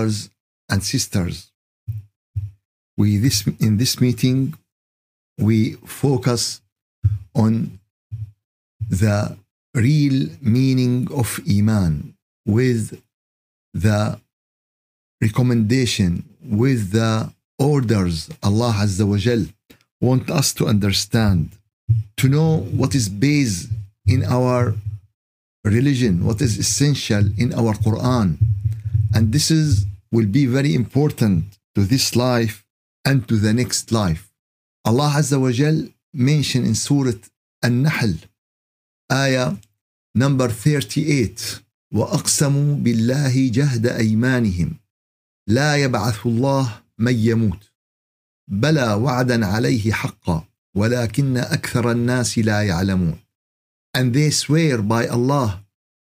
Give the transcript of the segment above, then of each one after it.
brothers and sisters, we this in this meeting we focus on the real meaning of iman with the recommendation with the orders Allah Azza wa Jal want us to understand to know what is based in our religion what is essential in our Quran. And this is will be very important to this life and to the next life Allah Azza wa Jal mentioned in Surah An-Nahl ayah number 38 واقسموا بالله جهد ايمانهم لا يبعث الله من يموت بلى وعدا عليه حقا ولكن أكثر الناس لا يعلمون and they swear by Allah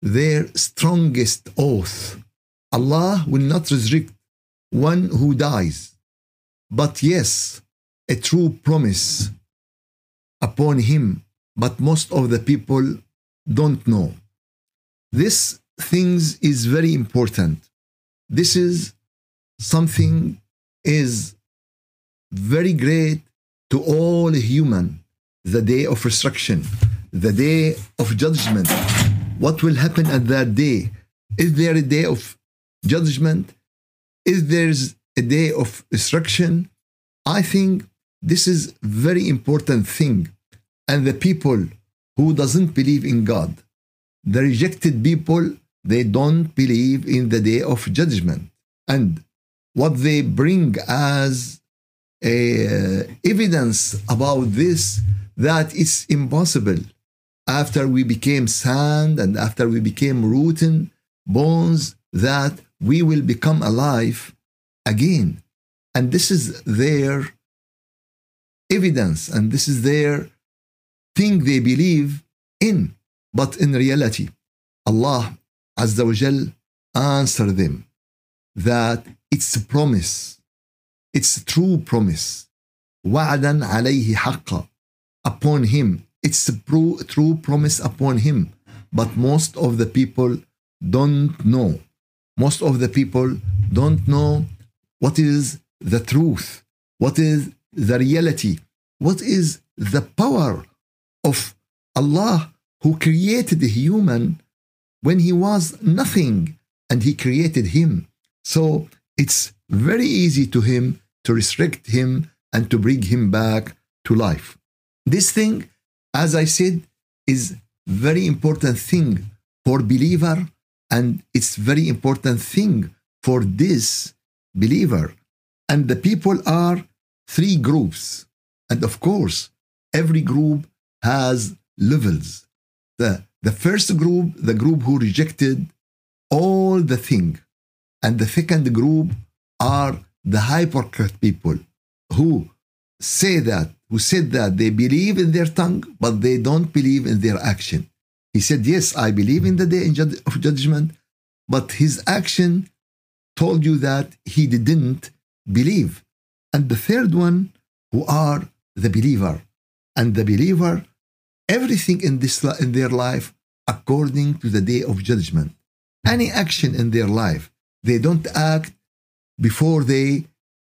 their strongest oath Allah will not resurrect one who dies but yes a true promise upon him but most of the people don't know. This things is very important. This is something is very great to all human the day of resurrection the day of judgment. What will happen at that day? Is there a day of judgment is there a day of destruction, i think this is very important thing. And the people who doesn't believe in god the rejected people they don't believe in the day of judgment. And what they bring as a evidence about this that it's impossible. After we became sand and after we became rotten bones that we will become alive again and this is their evidence and this is their thing they believe in but in reality Allah Azza wa Jal answer them that it's a promise it's a true promise وعدا عليه حقا upon him it's a true promise upon him but most of the people don't know most of the people don't know what is the truth what is the reality what is the power of Allah who created the human when he was nothing and he created him. So it's very easy to him to restrict him and to bring him back to life. This thing as i said is very important thing for believer and it's very important thing for this believer. And the people are three groups. And of course every group has levels. The the first group the group who rejected all the thing. And the second group are the hypocrite people who say that who said that they believe in their tongue but they don't believe in their action he said yes i believe in the day of judgment but his action told you that he didn't believe. And the third one who are the believer. And the believer everything in this in their life according to the day of judgment. Any action in their life they don't act before they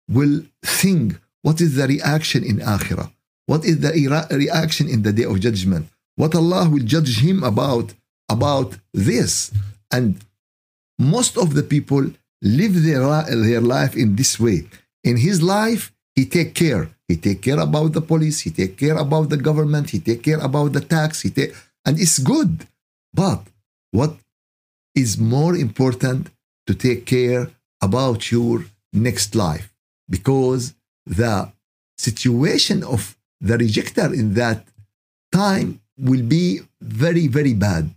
will think what is the reaction in akhirah? What is the reaction in the day of judgment what allah will judge him about about this. And most of the people live their, their life in this way. In his life he take care. He take care about the police he take care about the government he take care about the tax he take and it's good. But what is more important to take care about your next life? Because the situation of the rejecter in that time will be very very bad.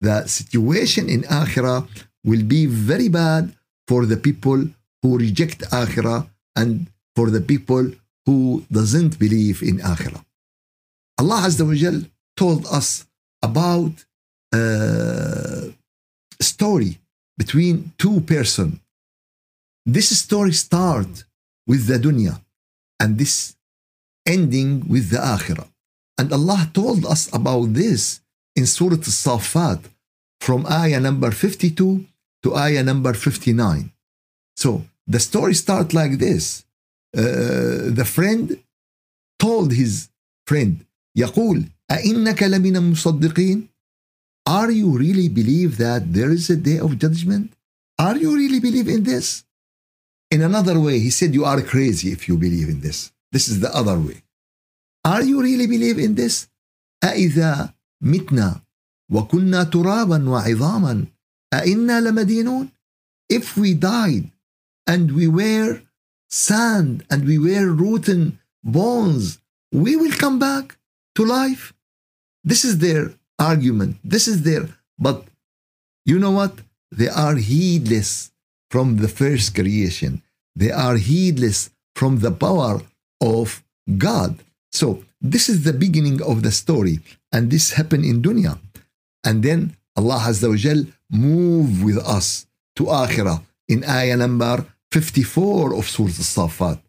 The situation in akhirah will be very bad for the people who reject akhirah and for the people who doesn't believe in akhirah allah azza wa jal told us about a story between two person. This story start with the dunya and this ending with the akhirah and allah told us about this in surah al-safat from ayah number 52 to to ayah number 59. So the story starts like this. Uh, the friend told his friend يقول أئنك لمن المصدقين Are you really believe that there is a day of judgment? Are you really believe in this? In another way, he said, You are crazy if you believe in this. This is the other way. Are you really believe in this? أإذا متنا وكنا ترابا وعظاما أئنا لمدينون If we died and we were sand and we were rotten bones, we will come back to life. This is their argument. This is their, but you know what? They are heedless from the first creation. They are heedless from the power of God. So this is the beginning of the story, and this happened in dunya. And then Allah Azza wa Jal move with us to Akhirah in ayah number 54 of Surah Al-Safat.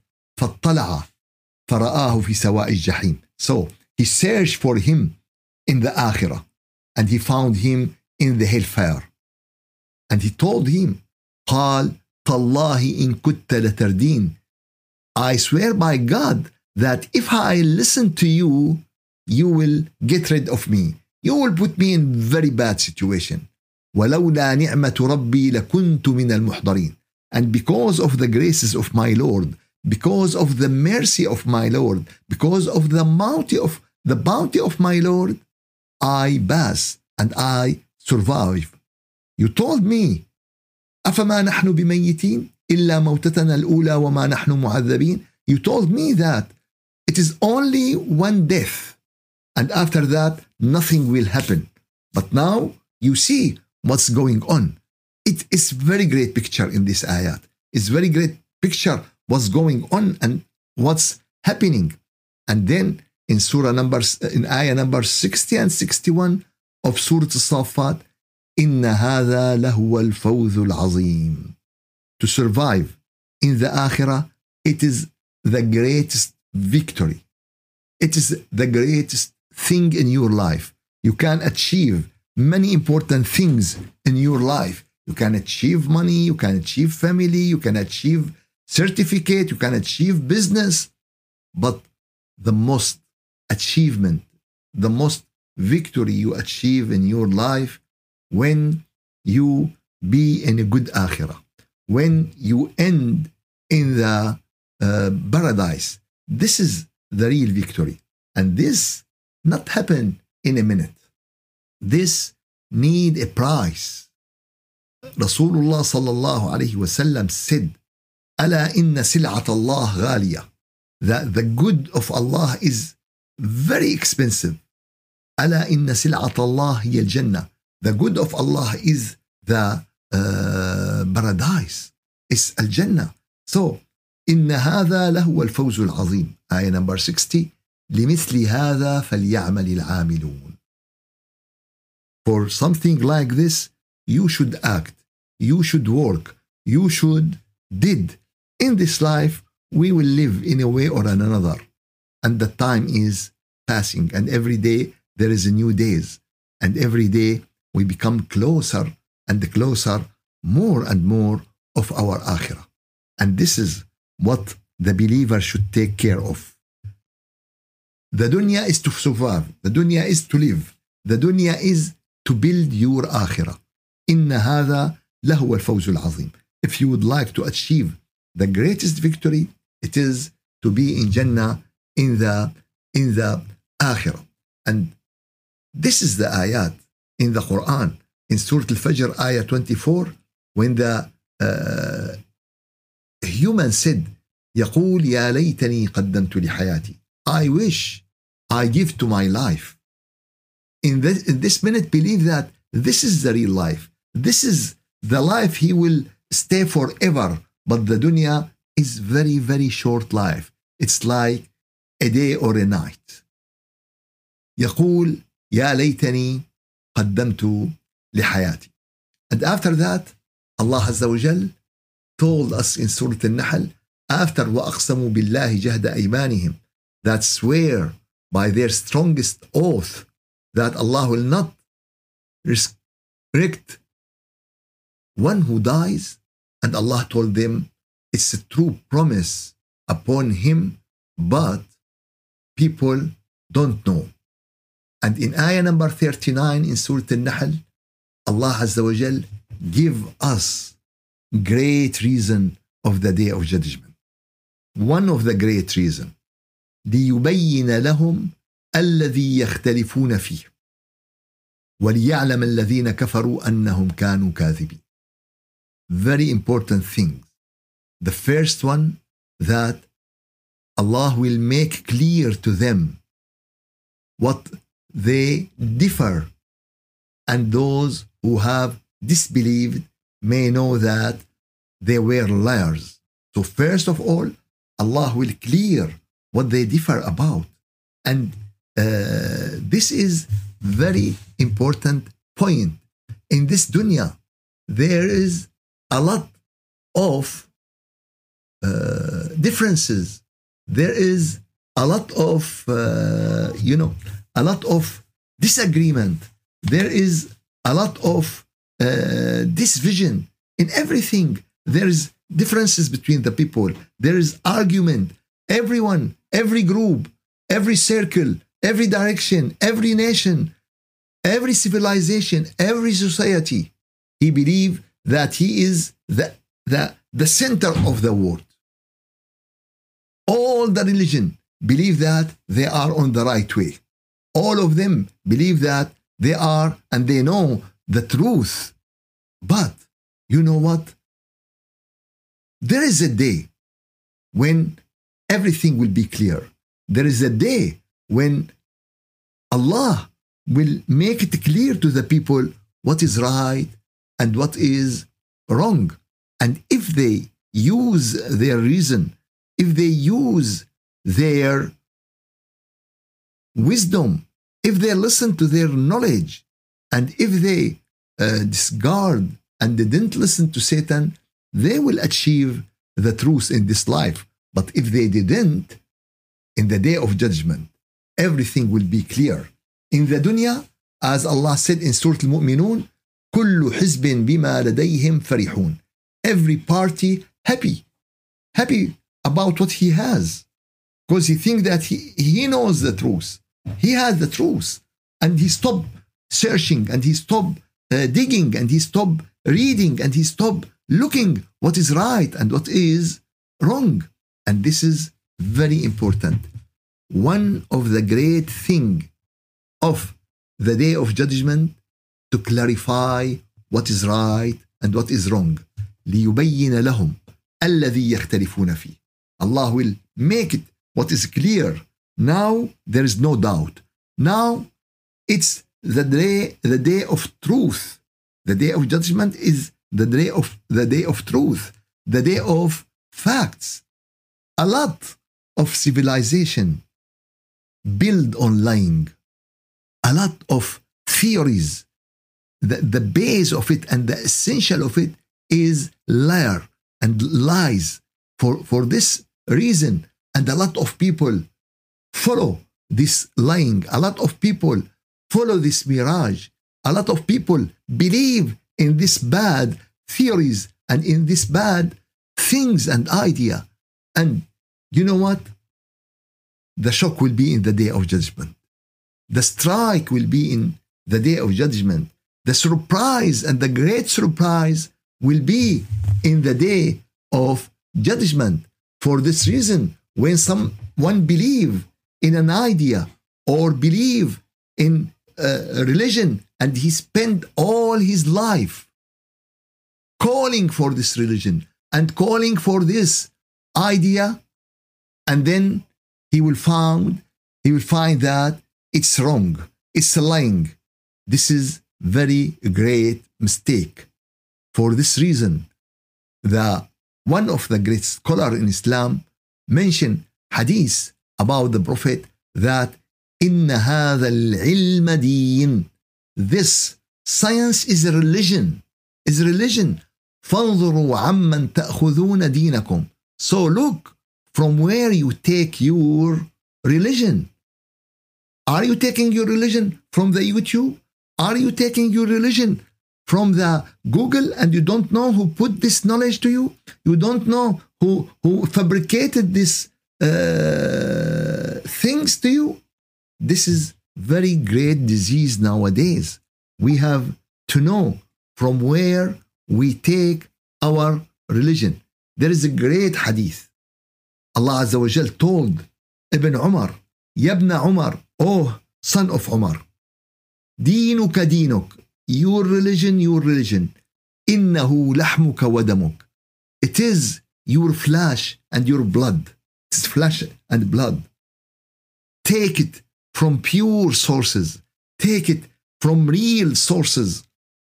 فاطلع فرآه في سواء الجحيم. So he searched for him in the Akhirah and he found him in the hellfire. And he told him, قال تالله إن كنت لتردين. I swear by God that if I listen to you, you will get rid of me. You will put me in very bad situation. ولولا نعمة ربي لكنت من المحضرين. And because of the graces of my Lord, because of the mercy of my Lord, because of the bounty of the bounty of my Lord, I pass and I survive. You told me, أفما نحن بميتين إلا موتتنا الأولى وما نحن معذبين. You told me that it is only one death, and after that nothing will happen. But now you see what's going on. It is very great picture in this ayat. It's very great picture what's going on and what's happening. And then in surah number in ayah number 60 and 61 of Surah Al-Safat, إن هذا لهو الفوز العظيم. To survive in the akhirah, it is the greatest victory. It is the greatest thing in your life. You can achieve many important things in your life. You can achieve money, you can achieve family, you can achieve certificate, you can achieve business. But the most achievement, the most victory you achieve in your life when you be in a good akhirah, when you end in the uh, paradise. This is the real victory. And this not happen in a minute. This need a price. Rasulullah sallallahu alayhi wasallam said, ألا إن سلعة الله غالية. That the good of Allah is very expensive. ألا إن سلعة الله هي الجنة. The good of Allah is the uh, paradise. It's الجنة. So, إن هذا لهو الفوز العظيم. آية number 60. لمثل هذا فليعمل العاملون. For something like this, you should act, you should work, you should did. In this life, we will live in a way or another. And the time is passing, and every day there is a new days. And every day we become closer and closer, more and more of our akhirah. And this is what the believer should take care of. The dunya is to survive. The dunya is to live. The dunya is to build your akhirah. إن هذا لهو الفوز العظيم. If you would like to achieve the greatest victory, it is to be in Jannah in the in the akhirah. And this is the ayat in the Quran in Surah Al-Fajr, ayah 24, when the uh, human said, يقول يا ليتني قدمت لحياتي. I wish I give to my life. In this, in this minute, believe that this is the real life. This is the life he will stay forever. But the dunya is very, very short life. It's like a day or a night. يقول يا ليتني قدمت لحياتي. And after that, Allah Azza wa Jal told us in Surah Al-Nahl, after وَأَقْسَمُوا بِاللَّهِ جَهْدَ أَيْمَانِهِمْ that swear by their strongest oath that Allah will not restrict one who dies, and Allah told them it's a true promise upon him, but people don't know. And in ayah number 39 in Surah Al-Nahl, Allah Azza wa Jal give us great reason of the day of judgment. One of the great reason ليبين لهم الذي يختلفون فيه وليعلم الذين كفروا أنهم كانوا كاذبين. Very important things. The first one that Allah will make clear to them what they differ and those who have disbelieved may know that they were liars. So first of all, Allah will clear what they differ about. And uh, this is very important point. In this dunya, there is a lot of uh, differences. There is a lot of, uh, you know, a lot of disagreement. There is a lot of uh, vision in everything. There is differences between the people. There is argument. Everyone, every group, every circle, every direction, every nation, every civilization, every society, he believed that he is the, the, the center of the world. All the religion believe that they are on the right way. All of them believe that they are and they know the truth. But you know what? There is a day when everything will be clear. There is a day when Allah will make it clear to the people what is right and what is wrong. And if they use their reason, if they use their wisdom, if they listen to their knowledge, and if they uh, discard and they didn't listen to Satan, they will achieve the truth in this life. But if they didn't, in the day of judgment, everything will be clear. In the dunya, as Allah said in Surah Al-Mu'minun, كل حزب بما لديهم فرحون. Every party happy, happy about what he has, because he thinks that he, he knows the truth. He has the truth, and he stopped searching, and he stopped uh, digging, and he stopped reading, and he stopped looking what is right and what is wrong. And this is very important. One of the great thing of the day of judgment to clarify what is right and what is wrong. ليبين لهم الذي يختلفون فيه. Allah will make it what is clear. Now there is no doubt. Now it's the day, the day of truth. The day of judgment is the day of the day of truth, the day of facts. A lot of civilization build on lying. A lot of theories. The, the base of it and the essential of it is liar and lies. For, for this reason, and a lot of people follow this lying. A lot of people follow this mirage. A lot of people believe in this bad theories and in this bad things and idea. And you know what? The shock will be in the day of judgment. The strike will be in the day of judgment. The surprise and the great surprise will be in the day of judgment. For this reason, when someone believe in an idea or believe in a religion and he spent all his life calling for this religion and calling for this idea. And then he will find he will find that it's wrong it's lying. This is very great mistake. For this reason the one of the great scholar in islam mentioned hadith about the prophet that إن هذا العلم دين this science is a religion is a religion فانظروا عمن تأخذون دينكم so look from where you take your religion are you taking your religion from the YouTube are you taking your religion from the Google and you don't know who put this knowledge to you. You don't know who who fabricated this uh, things to you. This is very great disease nowadays. We have to know from where we take our religion. There is a great hadith. Allah Azza wa Jal told Ibn Umar, Yabna Umar, oh son of Umar, دينك دينك your religion your religion إنه لحمك ودمك it is your flesh and your blood it's flesh and blood take it from pure sources take it from real sources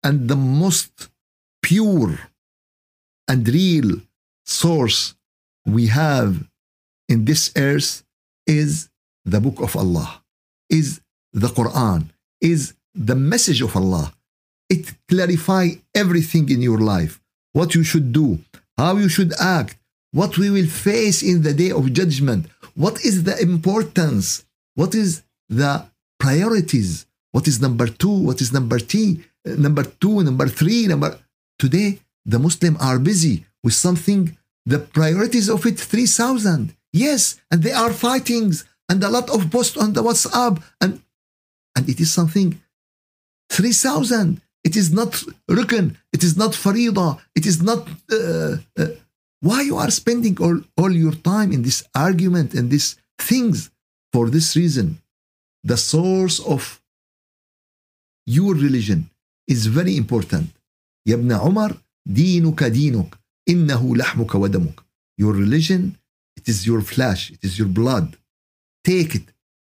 and the most pure and real source we have in this earth is the book of Allah is the Quran is the message of Allah. It clarify everything in your life, what you should do, how you should act, what we will face in the day of judgment, what is the importance, what is the priorities, what is number two, what is number three, number two, number three, number. Today, the Muslim are busy with something, the priorities of it 3,000. Yes, and they are fightings and a lot of posts on the WhatsApp and and it is something 3000 it is not rukn it is not farida it is not uh, uh, why you are spending all, all your time in this argument and these things for this reason the source of your religion is very important يا ابن عمر دينك دينك إنه لحمك ودمك your religion it is your flesh it is your blood take it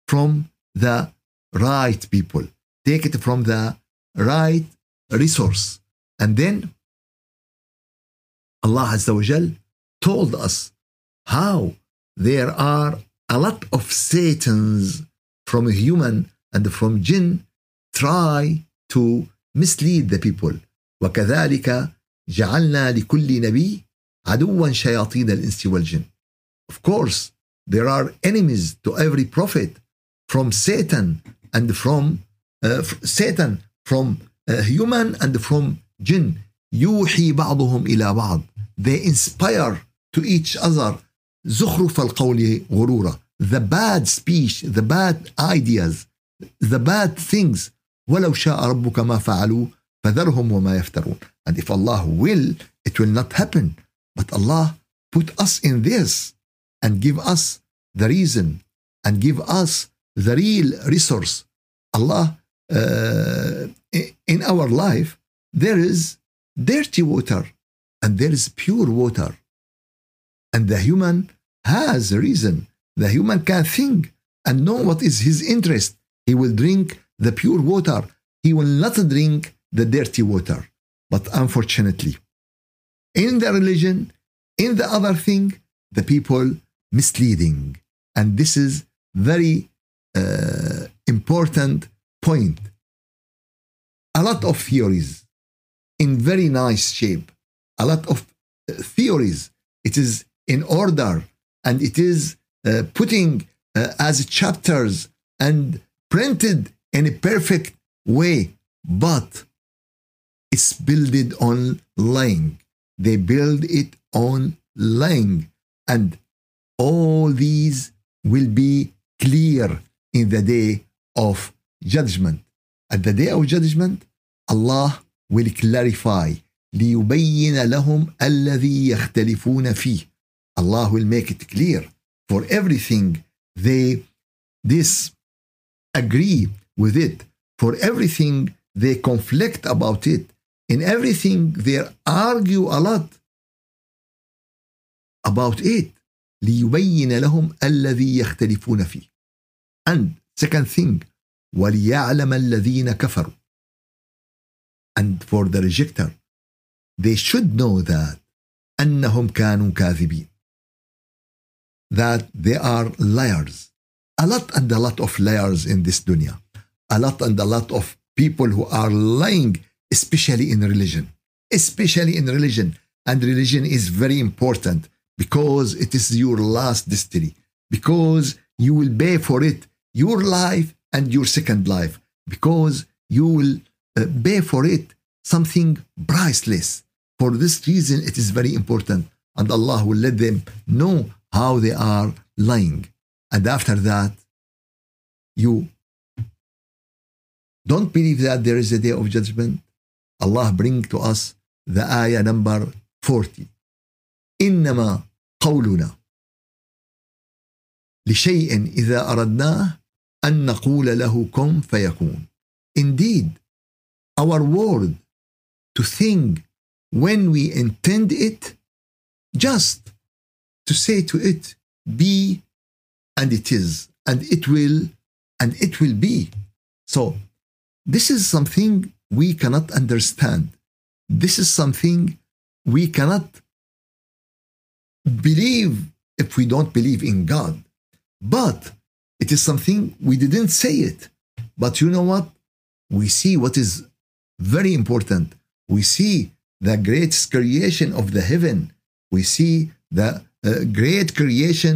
from the right people take it from the right resource. And then Allah Azza wa Jal told us how there are a lot of Satans from human and from jinn try to mislead the people. وكذلك جعلنا لكل نبي عدوا شياطين الإنس والجن. Of course, there are enemies to every prophet from Satan and from uh, Satan from uh, human and from jinn يوحي بعضهم إلى بعض they inspire to each other زخرف القول غرورا the bad speech the bad ideas the bad things ولو شاء ربك ما فعلوا فذرهم وما يفترون and if Allah will it will not happen but Allah put us in this and give us the reason and give us the real resource Allah uh, in our life, there is dirty water and there is pure water. And the human has a reason. the human can think and know what is his interest. He will drink the pure water. He will not drink the dirty water. But unfortunately, in the religion, in the other thing, the people misleading. And this is very uh, important point a lot of theories in very nice shape a lot of uh, theories it is in order and it is putting uh, as chapters and printed in a perfect way but it's built on lying they build it on lying and all these will be clear in the day of judgment. At the day of judgment, Allah will clarify ليبين لهم الذي يختلفون فيه. Allah will make it clear for everything they disagree with it, for everything they conflict about it, in everything they argue a lot about it. ليبين لهم الذي يختلفون فيه. And second thing, وليعلم الذين كفروا and for the rejecter they should know that أنهم كانوا كاذبين that they are liars a lot and a lot of liars in this dunya. A lot and a lot of people who are lying especially in religion. Especially in religion. And religion is very important because it is your last destiny. Because you will pay for it your life and your second life. Because you will uh, pay for it something priceless. For this reason, it is very important. And Allah will let them know how they are lying. And after that, you don't believe that there is a day of judgment. Allah bring to us the ayah number 40. إنما قولنا لشيء إذا أردناه أن نقول له كن فيكون. Indeed, our word to think when we intend it, just to say to it, be, and it is, and it will, and it will be. So, this is something we cannot understand. This is something we cannot believe if we don't believe in God. But it is something we didn't say it. But you know what? We see what is very important. We see the great creation of the heaven. We see the uh, great creation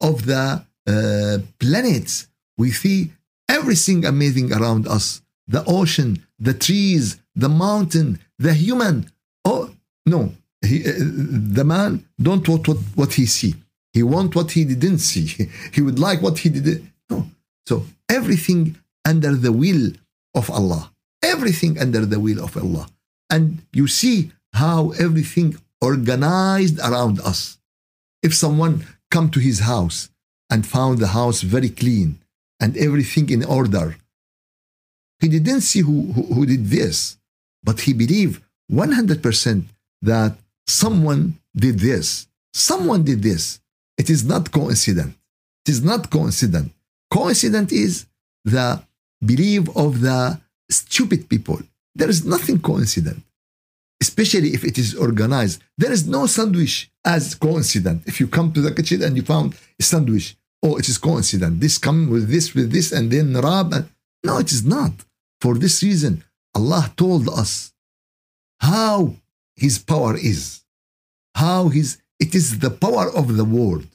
of the uh, planets. We see everything amazing around us the ocean, the trees, the mountain, the human. Oh, no. He, uh, the man don't want what, what he see. He want what he didn't see. He would like what he didn't. No. So everything under the will of Allah. Everything under the will of Allah. And you see how everything organized around us. If someone come to his house and found the house very clean and everything in order, he didn't see who, who, who did this, but he believed 100% that someone did this. Someone did this. It is not coincident. It is not coincident. Coincident is the belief of the stupid people there is nothing coincident, especially if it is organized. There is no sandwich as coincident. If you come to the kitchen and you found a sandwich, oh, it is coincident. This come with this, with this, and then rab. And... No, it is not. For this reason, Allah told us how His power is, how His it is the power of the word.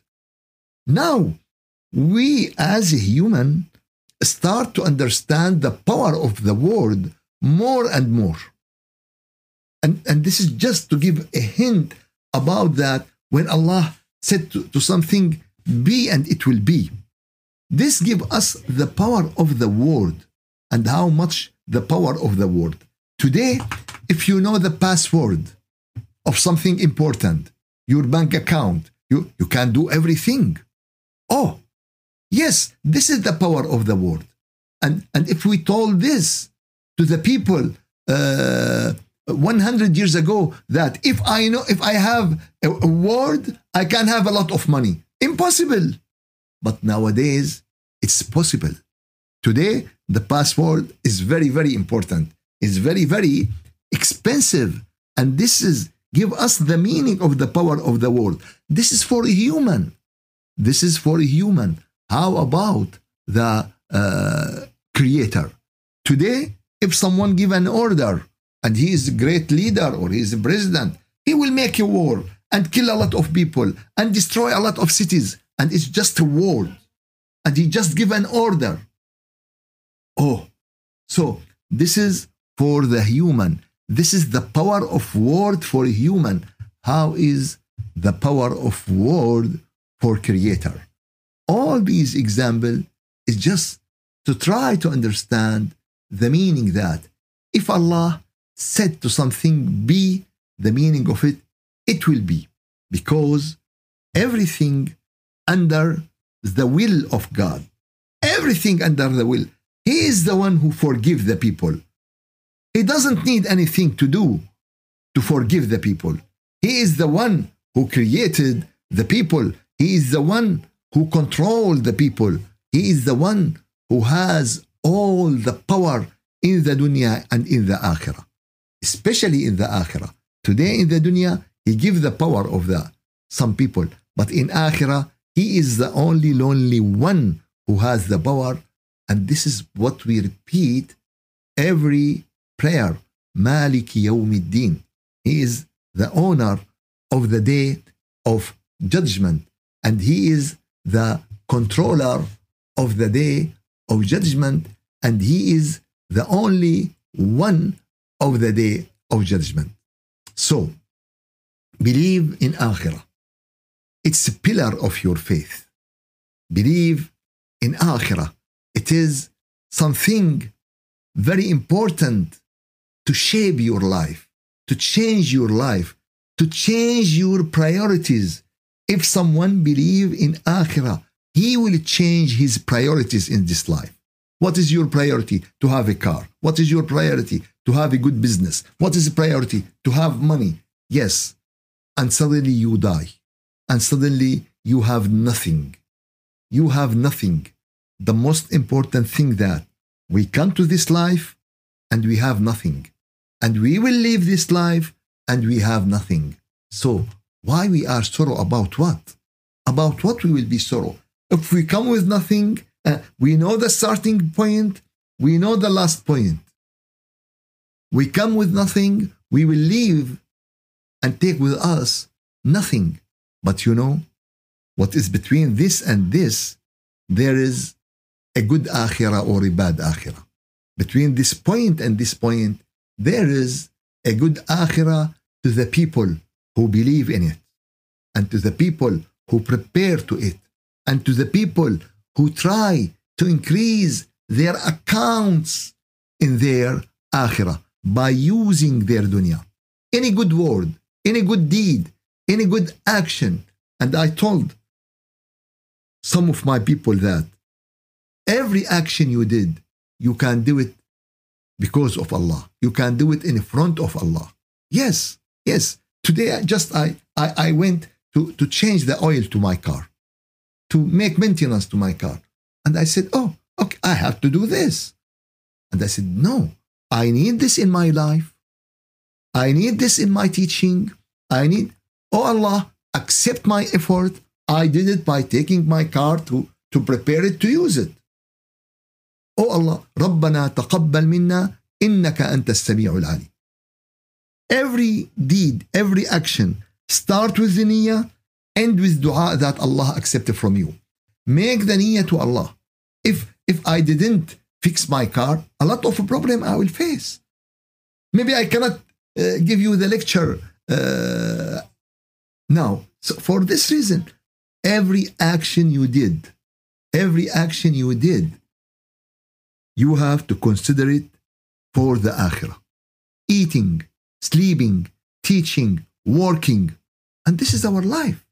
Now, we as a human start to understand the power of the word more and more. And, and this is just to give a hint about that when Allah said to, to something, be and it will be. This give us the power of the word and how much the power of the word. Today, if you know the password of something important, your bank account, you, you can do everything. Oh, yes, this is the power of the word. And, and if we told this to the people uh, 100 years ago that if I know, if I have a, a word, I can have a lot of money. Impossible. But nowadays, it's possible. Today, the password is very, very important. It's very, very expensive. And this is give us the meaning of the power of the word. This is for a human. This is for a human. How about the uh, creator? Today, if someone give an order and he is a great leader or he is a president, he will make a war and kill a lot of people and destroy a lot of cities. And it's just a war. And he just give an order. Oh, so this is for the human. This is the power of word for human. How is the power of word for creator? All these example is just to try to understand the meaning that if Allah said to something be, the meaning of it, it will be. Because everything under the will of God, everything under the will, He is the one who forgive the people. He doesn't need anything to do to forgive the people. He is the one who created the people. He is the one who controlled the people. He is the one who has all the power in the dunya and in the akhirah, especially in the akhirah. Today in the dunya, he gives the power of the some people, but in akhirah, he is the only lonely one who has the power, and this is what we repeat every prayer. Maliki Yawmiddin. He is the owner of the day of judgment, and he is the controller of the day of judgment and he is the only one of the day of judgment. So, believe in Akhirah. It's a pillar of your faith. Believe in Akhirah. It is something very important to shape your life, to change your life, to change your priorities. If someone believe in Akhirah, he will change his priorities in this life. What is your priority? To have a car. What is your priority? To have a good business. What is the priority? To have money. Yes. And suddenly you die. And suddenly you have nothing. You have nothing. The most important thing that we come to this life and we have nothing. And we will leave this life and we have nothing. So why we are sorrow about what? About what we will be sorrow? If we come with nothing, uh, we know the starting point, we know the last point. We come with nothing, we will leave and take with us nothing. But you know, what is between this and this, there is a good akhirah or a bad akhirah. Between this point and this point, there is a good akhirah to the people who believe in it, and to the people who prepare to it, and to the people who try to increase their accounts in their akhirah by using their dunya. Any good word, any good deed, any good action. And I told some of my people that every action you did, you can do it because of Allah. You can do it in front of Allah. Yes, yes. Today, I just I, I, I went to, to change the oil to my car, to make maintenance to my car. And I said, oh, okay, I have to do this. And I said, no, I need this in my life. I need this in my teaching. I need, oh Allah, accept my effort. I did it by taking my car to, to prepare it to use it. Oh Allah, ربنا تقبل منا إنك أنت السميع العليم. Every deed, every action, start with the niyyah, end with dua that Allah accepted from you. Make the niyyah to Allah. If if I didn't fix my car, a lot of a problem I will face. Maybe I cannot uh, give you the lecture uh, now. So for this reason, every action you did, every action you did, you have to consider it for the akhirah. Eating, sleeping, teaching, working. And this is our life.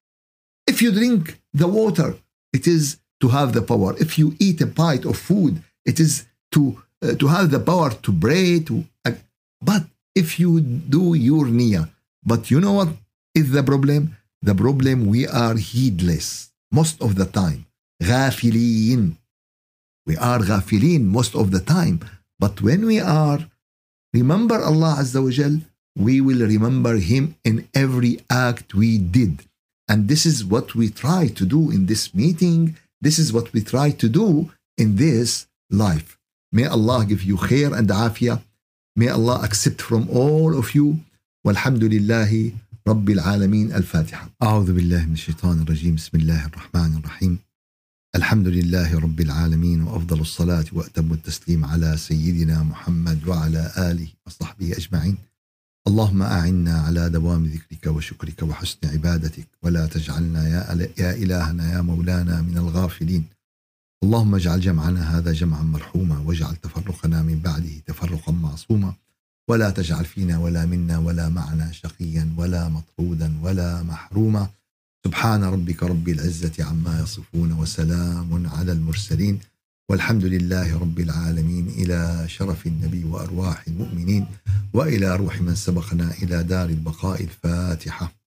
If you drink the water, it is to have the power. If you eat a bite of food, it is to, uh, to have the power to pray. To, uh, but if you do your niyyah, but you know what is the problem? The problem we are heedless most of the time. غافلين. We are غافلين most of the time. But when we are remember Allah Azza wa Jal, we will remember Him in every act we did. And this is what we try to do in this meeting. This is what we try to do in this life. May Allah give you khair and afiyah. May Allah accept from all of you. والحمد لله رب العالمين الفاتحة أعوذ بالله من الشيطان الرجيم بسم الله الرحمن الرحيم الحمد لله رب العالمين وأفضل الصلاة وأتم التسليم على سيدنا محمد وعلى آله وصحبه أجمعين اللهم أعنا على دوام ذكرك وشكرك وحسن عبادتك ولا تجعلنا يا, يا إلهنا يا مولانا من الغافلين اللهم اجعل جمعنا هذا جمعا مرحوما واجعل تفرقنا من بعده تفرقا معصوما. ولا تجعل فينا ولا منا ولا معنا شقيا ولا مطرودا ولا محروما. سبحان ربك رب العزة عما يصفون وسلام على المرسلين. والحمد لله رب العالمين. إلى شرف النبي وأرواح المؤمنين. وإلى روح من سبقنا إلى دار البقاء الفاتحة.